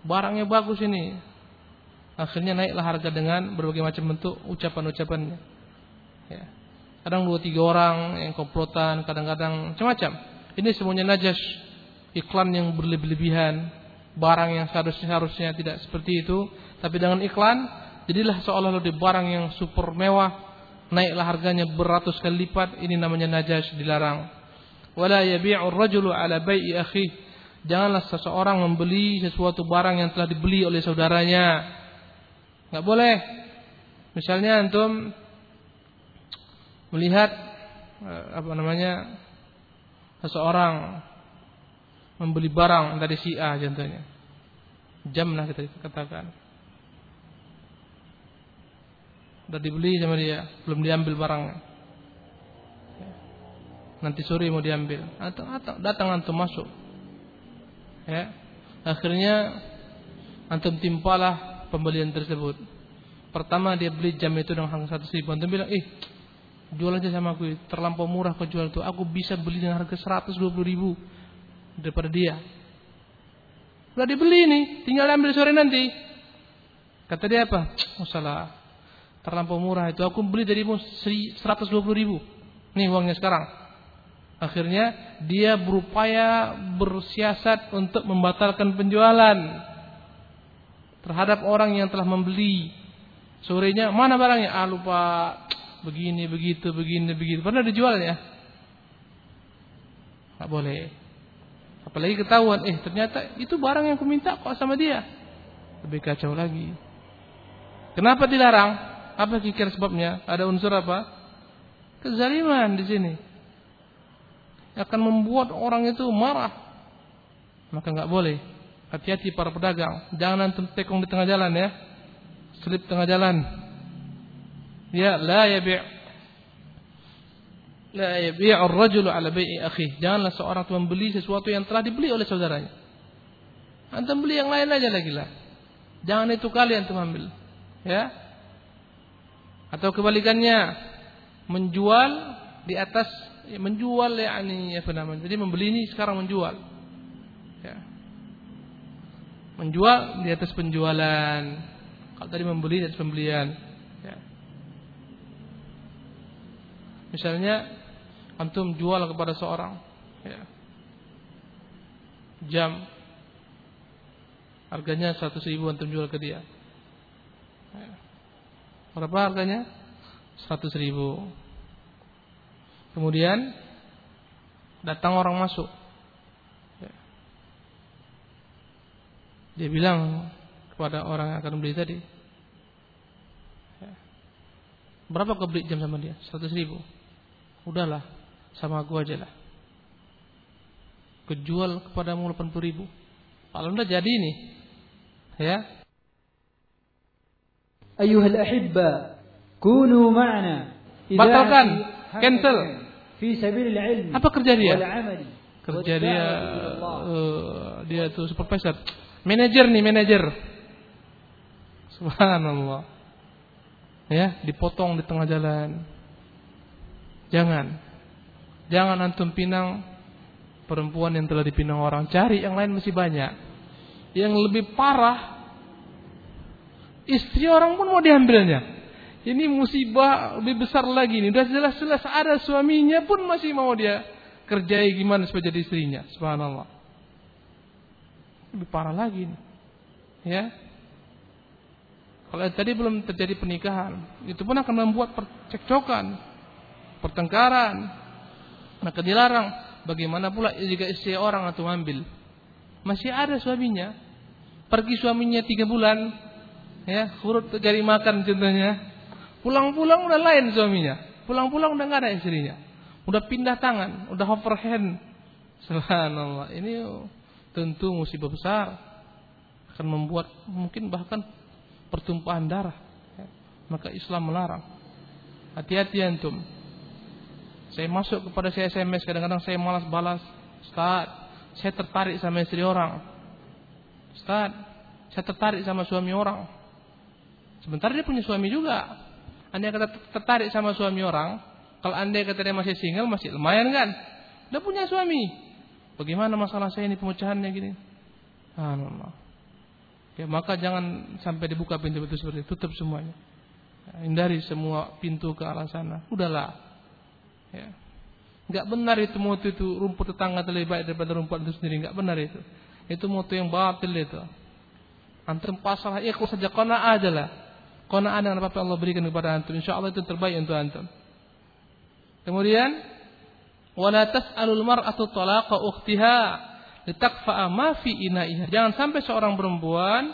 S1: Barangnya bagus ini. Akhirnya naiklah harga dengan berbagai macam bentuk ucapan-ucapannya. Ya. Kadang dua tiga orang yang komplotan, kadang-kadang macam-macam. Ini semuanya najas, iklan yang berlebih-lebihan, barang yang seharusnya harusnya tidak seperti itu, tapi dengan iklan jadilah seolah-olah di barang yang super mewah, naiklah harganya beratus kali lipat. Ini namanya najas, dilarang. Wala yabi'u rajulu ala bai'i akhi. Janganlah seseorang membeli sesuatu barang yang telah dibeli oleh saudaranya. Enggak boleh. Misalnya antum melihat eh, apa namanya seseorang membeli barang dari si A contohnya. Jam lah kita katakan. Sudah dibeli sama dia belum diambil barangnya. Nanti sore mau diambil. Atau, atau datang antum masuk. Ya. Akhirnya antum timpalah pembelian tersebut. Pertama dia beli jam itu dengan harga satu ribu. Antum bilang ih Jual aja sama aku, terlampau murah kau jual itu. Aku bisa beli dengan harga 120 ribu daripada dia. Udah dibeli nih, tinggal ambil sore nanti. Kata dia apa? Oh terlampau murah itu. Aku beli darimu 120 ribu. Nih uangnya sekarang. Akhirnya dia berupaya bersiasat untuk membatalkan penjualan terhadap orang yang telah membeli. Sorenya mana barangnya? Ah lupa begini begitu begini begitu. Pernah dijual ya? Nggak boleh. Apalagi ketahuan eh ternyata itu barang yang kuminta kok sama dia. Lebih kacau lagi. Kenapa dilarang? Apa kira sebabnya? Ada unsur apa? Kezaliman di sini. Akan membuat orang itu marah. Maka nggak boleh. Hati-hati para pedagang. Jangan antum tekong di tengah jalan ya. Selip tengah jalan ya la yabi' la yabi' ar-rajulu ala bai'i akhi. Janganlah seorang itu membeli sesuatu yang telah dibeli oleh saudaranya. Antum beli yang lain aja lagi lah. Jangan itu kali antum ambil. Ya. Atau kebalikannya menjual di atas menjual yakni apa namanya. Jadi membeli ini sekarang menjual. Ya. Menjual di atas penjualan. Kalau tadi membeli di atas pembelian. Misalnya antum jual kepada seorang ya. jam harganya 100 ribu antum jual ke dia. Ya. Berapa harganya? 100 ribu. Kemudian datang orang masuk. Ya. Dia bilang kepada orang yang akan beli tadi, ya. berapa kau beli jam sama dia? 100 ribu. Udahlah, sama aku aja lah. Kejual kepadamu 80 ribu. Kalau udah jadi nih, ya.
S3: Ayuhal ahibba, kunu ma'na.
S1: Batalkan, cancel.
S3: Fi sabilil ilmi.
S1: Apa kerja dia? Kerja dia, uh, dia tuh supervisor, manajer nih manajer. Subhanallah. Ya, dipotong di tengah jalan. Jangan. Jangan antum pinang perempuan yang telah dipinang orang. Cari yang lain masih banyak. Yang lebih parah, istri orang pun mau diambilnya. Ini musibah lebih besar lagi nih. Udah jelas-jelas ada suaminya pun masih mau dia kerjai gimana supaya jadi istrinya. Subhanallah. Lebih parah lagi nih. Ya. Kalau tadi belum terjadi pernikahan, itu pun akan membuat percekcokan, pertengkaran. Maka dilarang. Bagaimana pula jika istri orang atau ambil? Masih ada suaminya. Pergi suaminya tiga bulan. Ya, kurut cari makan contohnya. Pulang-pulang udah lain suaminya. Pulang-pulang udah nggak ada istrinya. Udah pindah tangan, udah overhand. Subhanallah. Ini tentu musibah besar. Akan membuat mungkin bahkan pertumpahan darah. Ya. Maka Islam melarang. Hati-hati antum. Saya masuk kepada saya SMS kadang-kadang saya malas balas. Ustaz, saya tertarik sama istri orang. Ustaz, saya tertarik sama suami orang. Sebentar dia punya suami juga. Anda kata tertarik sama suami orang, kalau anda kata dia masih single, masih lumayan kan? Udah punya suami. Bagaimana masalah saya ini pemecahannya gini? Allah. Ya, maka jangan sampai dibuka pintu-pintu seperti itu, tutup semuanya. Hindari semua pintu ke arah sana. Udahlah. Ya. Enggak benar itu moto itu rumput tetangga lebih baik daripada rumput itu sendiri. Enggak benar itu. Itu moto yang batil itu. Antum ya kau saja kona aja lah. Ada apa Allah berikan kepada antum. Insya Allah itu terbaik untuk antum. Kemudian wala tas'alul mar'atu talaqa ukhtiha litakfa'a ma fi ina'iha. Jangan sampai seorang perempuan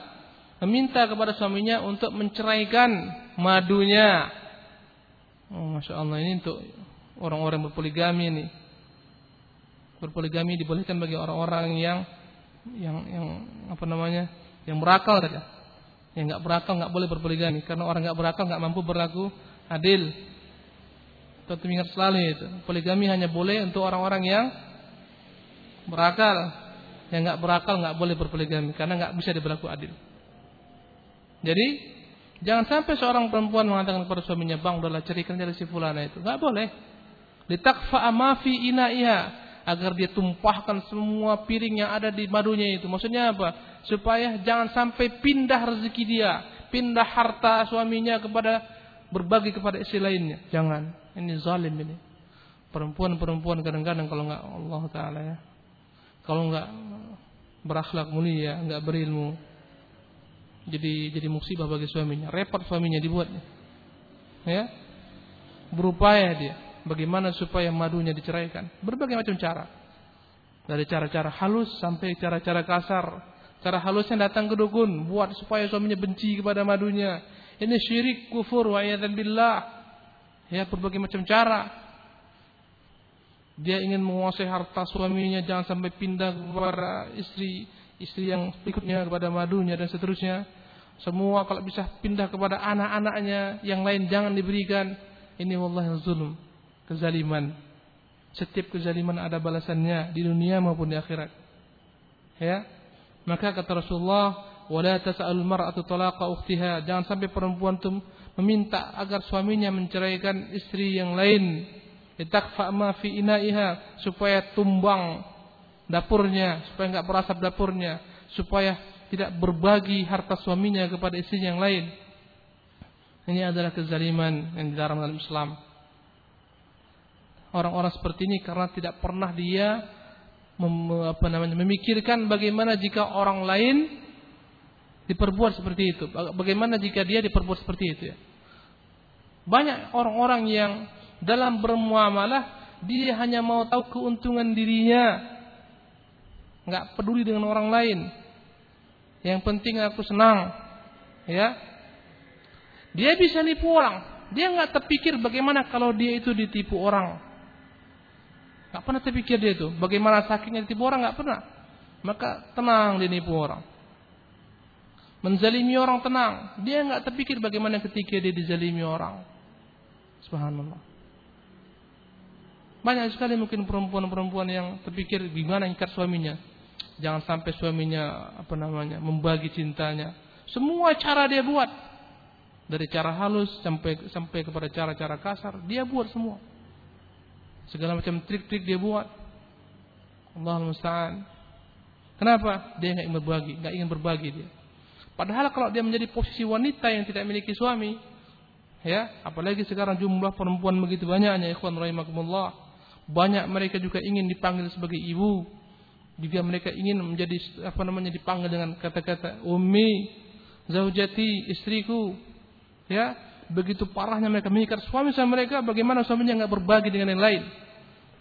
S1: meminta kepada suaminya untuk menceraikan madunya. Oh, Masya Allah ini untuk orang-orang berpoligami ini. Berpoligami dibolehkan bagi orang-orang yang yang yang apa namanya? yang berakal saja. Yang nggak berakal nggak boleh berpoligami karena orang nggak berakal nggak mampu berlaku adil. Tentu ingat selalu itu. Poligami hanya boleh untuk orang-orang yang berakal. Yang nggak berakal nggak boleh berpoligami karena nggak bisa diberlaku adil. Jadi jangan sampai seorang perempuan mengatakan kepada suaminya, "Bang, udahlah cerikan dari si fulana itu." nggak boleh litakfa ma fi ina'iha agar dia tumpahkan semua piring yang ada di madunya itu. Maksudnya apa? Supaya jangan sampai pindah rezeki dia, pindah harta suaminya kepada berbagi kepada istri lainnya. Jangan. Ini zalim ini. Perempuan-perempuan kadang-kadang kalau nggak Allah taala ya. Kalau nggak berakhlak mulia, nggak berilmu, jadi jadi musibah bagi suaminya. Repot suaminya dibuatnya. Ya. Berupaya dia bagaimana supaya madunya diceraikan. Berbagai macam cara. Dari cara-cara halus sampai cara-cara kasar. Cara halusnya datang ke dukun, buat supaya suaminya benci kepada madunya. Ini syirik, kufur, wa billah. Ya, berbagai macam cara. Dia ingin menguasai harta suaminya, jangan sampai pindah kepada istri istri yang berikutnya kepada madunya dan seterusnya. Semua kalau bisa pindah kepada anak-anaknya, yang lain jangan diberikan. Ini wallahi zulm kezaliman. Setiap kezaliman ada balasannya di dunia maupun di akhirat. Ya. Maka kata Rasulullah, "Wala tas'alul mar'atu talaqa ukhtiha." Jangan sampai perempuan itu meminta agar suaminya menceraikan istri yang lain. Litakfa ma fi ina'iha supaya tumbang dapurnya, supaya nggak berasap dapurnya, supaya tidak berbagi harta suaminya kepada istri yang lain. Ini adalah kezaliman yang dilarang dalam Islam. Orang-orang seperti ini karena tidak pernah dia mem, apa namanya memikirkan bagaimana jika orang lain diperbuat seperti itu. Bagaimana jika dia diperbuat seperti itu ya. Banyak orang-orang yang dalam bermuamalah dia hanya mau tahu keuntungan dirinya. Nggak peduli dengan orang lain. Yang penting aku senang. Ya. Dia bisa nipu orang. Dia nggak terpikir bagaimana kalau dia itu ditipu orang. Nggak pernah terpikir dia itu. Bagaimana sakitnya ditipu orang nggak pernah. Maka tenang dia nipu orang. Menzalimi orang tenang. Dia nggak terpikir bagaimana ketika dia dizalimi orang. Subhanallah. Banyak sekali mungkin perempuan-perempuan yang terpikir gimana ikat suaminya. Jangan sampai suaminya apa namanya membagi cintanya. Semua cara dia buat. Dari cara halus sampai sampai kepada cara-cara kasar, dia buat semua. Segala macam trik-trik dia buat. Allah musta'an. Kenapa? Dia nggak ingin berbagi, nggak ingin berbagi dia. Padahal kalau dia menjadi posisi wanita yang tidak memiliki suami, Ya, apalagi sekarang jumlah perempuan begitu banyaknya ikhwan rahimakumullah. Banyak mereka juga ingin dipanggil sebagai ibu. Juga mereka ingin menjadi apa namanya dipanggil dengan kata-kata ummi, zaujati, istriku. Ya, begitu parahnya mereka mengikat suami sama mereka, bagaimana suaminya nggak berbagi dengan yang lain?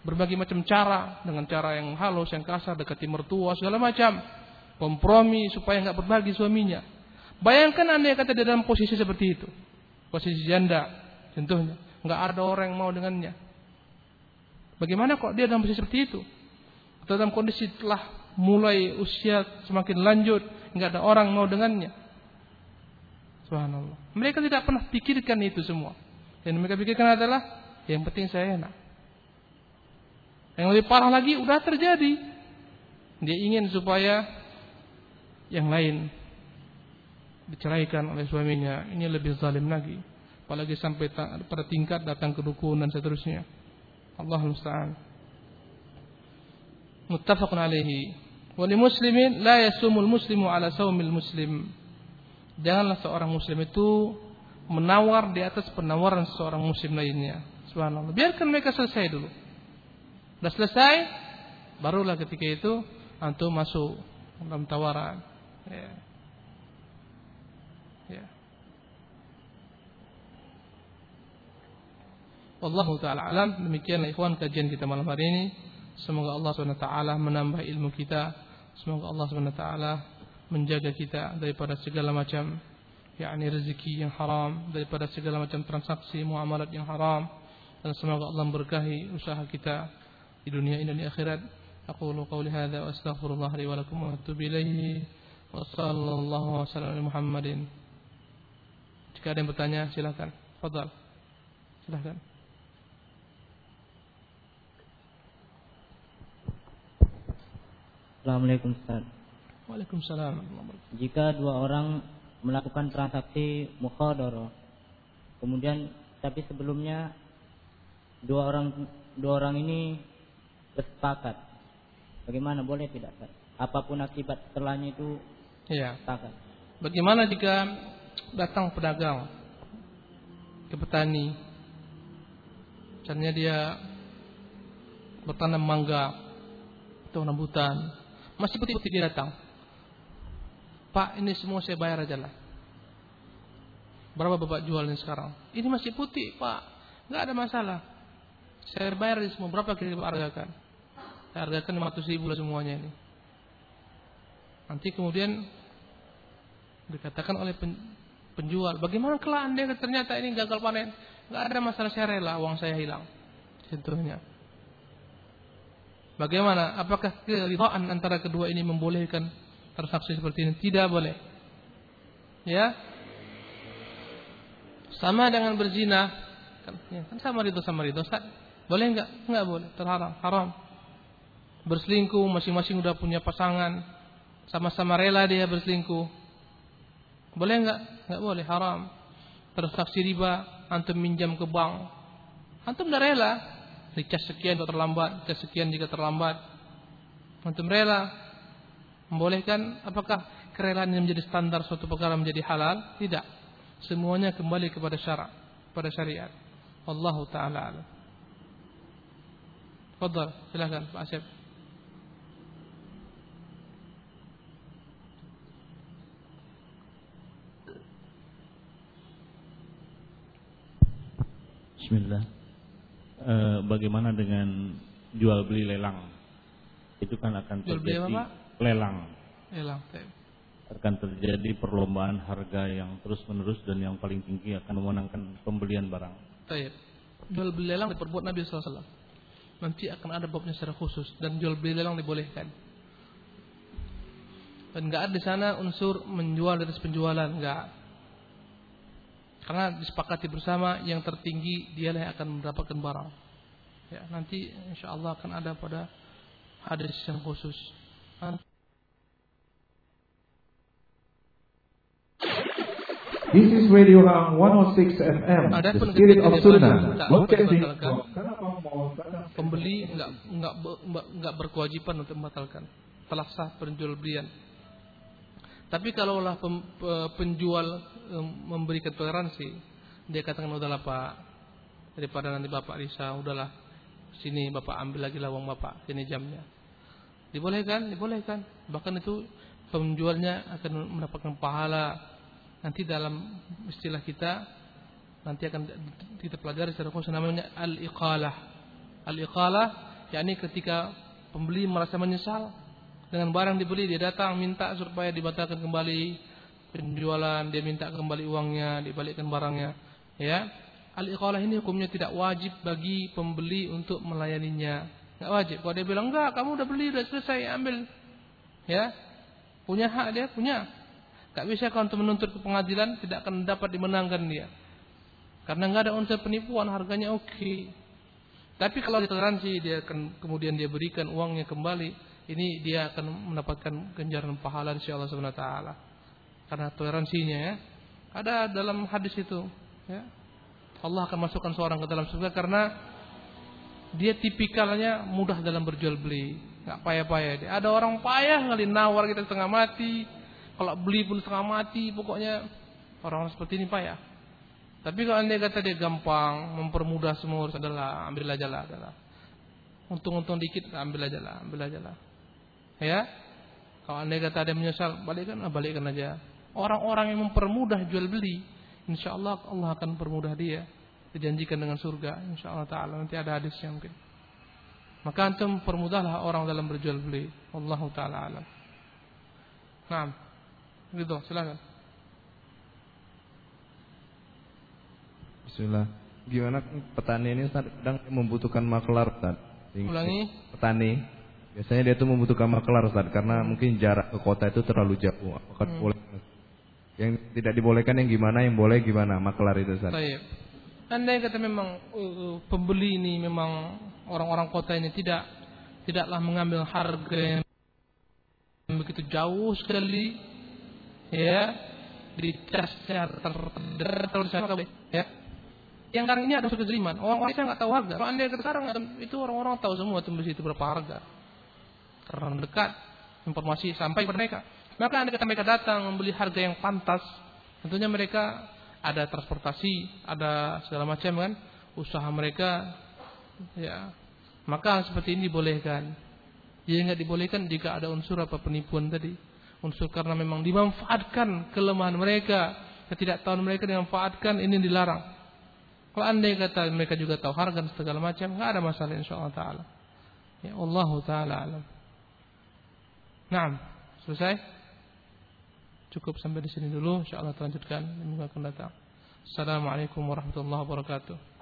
S1: Berbagai macam cara, dengan cara yang halus, yang kasar, dekati mertua, segala macam. Kompromi supaya nggak berbagi suaminya. Bayangkan anda kata di dalam posisi seperti itu posisi janda contohnya nggak ada orang yang mau dengannya bagaimana kok dia dalam posisi seperti itu atau dalam kondisi telah mulai usia semakin lanjut nggak ada orang mau dengannya subhanallah. Mereka tidak pernah pikirkan itu semua. Yang mereka pikirkan adalah yang penting saya enak. Yang lebih parah lagi udah terjadi. Dia ingin supaya yang lain diceraikan oleh suaminya. Ini lebih zalim lagi. Apalagi sampai pada tingkat datang ke dukun dan seterusnya. Allah musta'an muttafaqun alaihi wali muslimin la yasumul muslimu ala saumil muslim janganlah seorang muslim itu menawar di atas penawaran seorang muslim lainnya subhanallah biarkan mereka selesai dulu sudah selesai barulah ketika itu antum masuk dalam tawaran ya. Ya. Wallahu taala alam. Demikianlah ikhwan kajian kita malam hari ini. Semoga Allah SWT menambah ilmu kita. Semoga Allah SWT menjaga kita daripada segala macam yakni rezeki yang haram, daripada segala macam transaksi muamalat yang haram dan semoga Allah memberkahi usaha kita di dunia ini dan di akhirat. Aqulu qawli hadza wa astaghfirullah li wa lakum wa atubu ilaihi wa sallallahu wa sallam Muhammadin jika ada yang bertanya silakan. Fadal. Silakan.
S4: Assalamualaikum Ustaz.
S1: Waalaikumsalam.
S4: Jika dua orang melakukan transaksi mukhadara, kemudian tapi sebelumnya dua orang dua orang ini bersepakat, bagaimana boleh tidak? Apa pun akibat setelahnya itu
S1: Iya.
S4: Sepakat.
S1: Bagaimana jika datang pedagang ke petani. Misalnya dia bertanam mangga atau rambutan. Masih putih-putih dia datang. Pak ini semua saya bayar aja lah. Berapa bapak jual ini sekarang? Ini masih putih pak. Nggak ada masalah. Saya bayar ini semua. Berapa kira hargakan? Saya hargakan 500 ribu lah semuanya ini. Nanti kemudian dikatakan oleh penjual. Bagaimana kalau anda ternyata ini gagal panen? Gak ada masalah saya rela uang saya hilang. Contohnya. Bagaimana? Apakah keridhaan antara kedua ini membolehkan transaksi seperti ini? Tidak boleh. Ya. Sama dengan berzina. Kan, ya, kan sama itu sama itu. Boleh enggak? Enggak boleh. Terharam. Haram. Berselingkuh. Masing-masing udah punya pasangan. Sama-sama rela dia berselingkuh. Boleh enggak? Enggak boleh, haram. Transaksi riba, antum minjam ke bank. Antum dah rela. Dicas sekian jika terlambat, dicas sekian jika terlambat. Antum rela membolehkan apakah kerelaan yang menjadi standar suatu perkara menjadi halal? Tidak. Semuanya kembali kepada syarak, pada syariat. Allah taala alam. Fadal, silakan Pak Asep.
S5: Bismillah. E, bagaimana dengan jual beli lelang? Itu kan akan
S1: Jual beli
S5: terjadi
S1: apa, Pak?
S5: Lelang.
S1: Lelang.
S5: Akan terjadi perlombaan harga yang terus menerus dan yang paling tinggi akan memenangkan pembelian barang.
S1: Baik. Jual beli lelang diperbuat Nabi SAW. Nanti akan ada babnya secara khusus dan jual beli lelang dibolehkan. Dan nggak ada di sana unsur menjual dari penjualan, nggak. Karena disepakati bersama yang tertinggi dialah yang akan mendapatkan barang. Ya, nanti insya Allah akan ada pada hadis yang khusus.
S6: This is Radio Hang 106 FM,
S1: Ada
S6: The Spirit of Sunnah.
S1: tidak
S6: Broadcasting
S1: Pembeli nggak nggak nggak- berkewajiban untuk membatalkan. Telah sah penjual belian. Tapi kalaulah pem- pe- penjual em, memberikan toleransi, dia katakan udahlah Pak, daripada nanti Bapak risau, udahlah sini Bapak ambil lagi lawang Bapak, sini jamnya. Dibolehkan, dibolehkan. Bahkan itu penjualnya akan mendapatkan pahala. Nanti dalam istilah kita nanti akan kita pelajari secara khusus namanya al-iqalah. Al-iqalah yakni ketika pembeli merasa menyesal dengan barang dibeli dia datang minta supaya dibatalkan kembali penjualan, dia minta kembali uangnya, dibalikkan barangnya, ya. Al-iqalah ini hukumnya tidak wajib bagi pembeli untuk melayaninya. Enggak wajib. Kalau dia bilang enggak, kamu udah beli, udah selesai, ambil. Ya. Punya hak dia, punya. Tak bisa kau untuk menuntut ke pengadilan tidak akan dapat dimenangkan dia. Karena nggak ada unsur penipuan, harganya oke. Tapi kalau ditoleransi dia akan kemudian dia berikan uangnya kembali, ini dia akan mendapatkan ganjaran pahala insya Allah Subhanahu wa taala. Karena toleransinya ya. Ada dalam hadis itu, ya. Allah akan masukkan seorang ke dalam surga karena dia tipikalnya mudah dalam berjual beli, nggak payah-payah. Ada orang payah kali nawar kita setengah mati, kalau beli pun setengah mati, pokoknya orang seperti ini payah. Tapi kalau anda kata dia gampang, mempermudah semua urus adalah ambil aja lah, adalah. Untung-untung dikit, ambil aja lah, ambil aja lah. Ya, kalau anda kata ada menyesal, balikkan, ah, balikkan aja. Orang-orang yang mempermudah jual beli, insya Allah Allah akan permudah dia. Dijanjikan dengan surga, insya Allah Taala. Nanti ada hadisnya mungkin. Maka antum permudahlah orang dalam berjual beli. Allah Taala alam. Nah, gitu, silakan.
S7: Bismillah. Gimana petani ini kadang membutuhkan maklar Ustaz.
S1: Ulangi.
S7: Petani biasanya dia tuh membutuhkan maklar Ustaz karena mungkin jarak ke kota itu terlalu jauh. Apakah
S1: Hmm.
S7: boleh? Yang tidak dibolehkan yang gimana, yang boleh gimana maklar itu Ustaz.
S1: Baik. Andai kata memang uh, pembeli ini memang orang-orang kota ini tidak tidaklah mengambil harga yang begitu jauh sekali, ya, dicasnya terlalu ya. Yang sekarang ini ada kezaliman. Orang-orang saya nggak tahu harga. Kalau anda kata sekarang itu orang-orang tahu semua tembus itu berapa harga. Karena dekat informasi sampai kepada mereka. Maka anda kata mereka datang membeli harga yang pantas, tentunya mereka ada transportasi, ada segala macam kan, usaha mereka, ya. Maka seperti ini dibolehkan. Jadi nggak dibolehkan jika ada unsur apa penipuan tadi, unsur karena memang dimanfaatkan kelemahan mereka, ketidaktahuan mereka dimanfaatkan ini dilarang. Kalau andai kata mereka juga tahu harga dan segala macam, nggak ada masalah insya Allah taala. Ya Allah taala alam. Nah, selesai. Cukup sampai di sini dulu. Insya Allah lanjutkan minggu akan datang. Assalamualaikum warahmatullahi wabarakatuh.